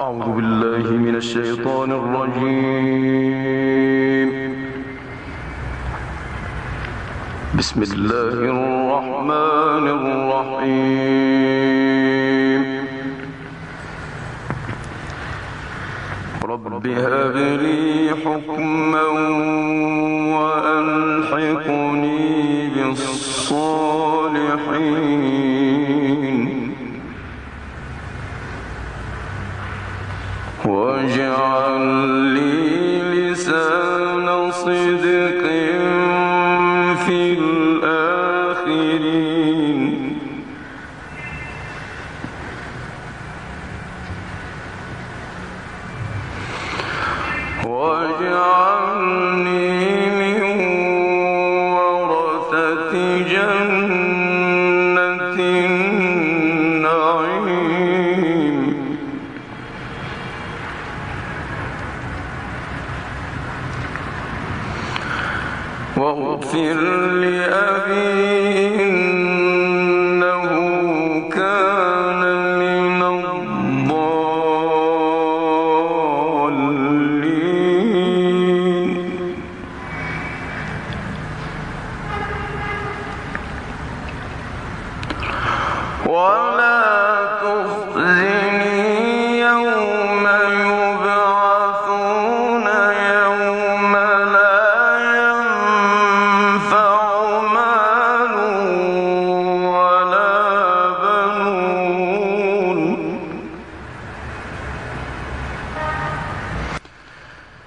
أعوذ بالله من الشيطان الرجيم. بسم الله الرحمن الرحيم. رب هب لي حكما وألحقني بالصالحين. واجعل لي لسان صدق في الآخرين. واجعلني واغفر لأبي إنه كان من الضالين. ولا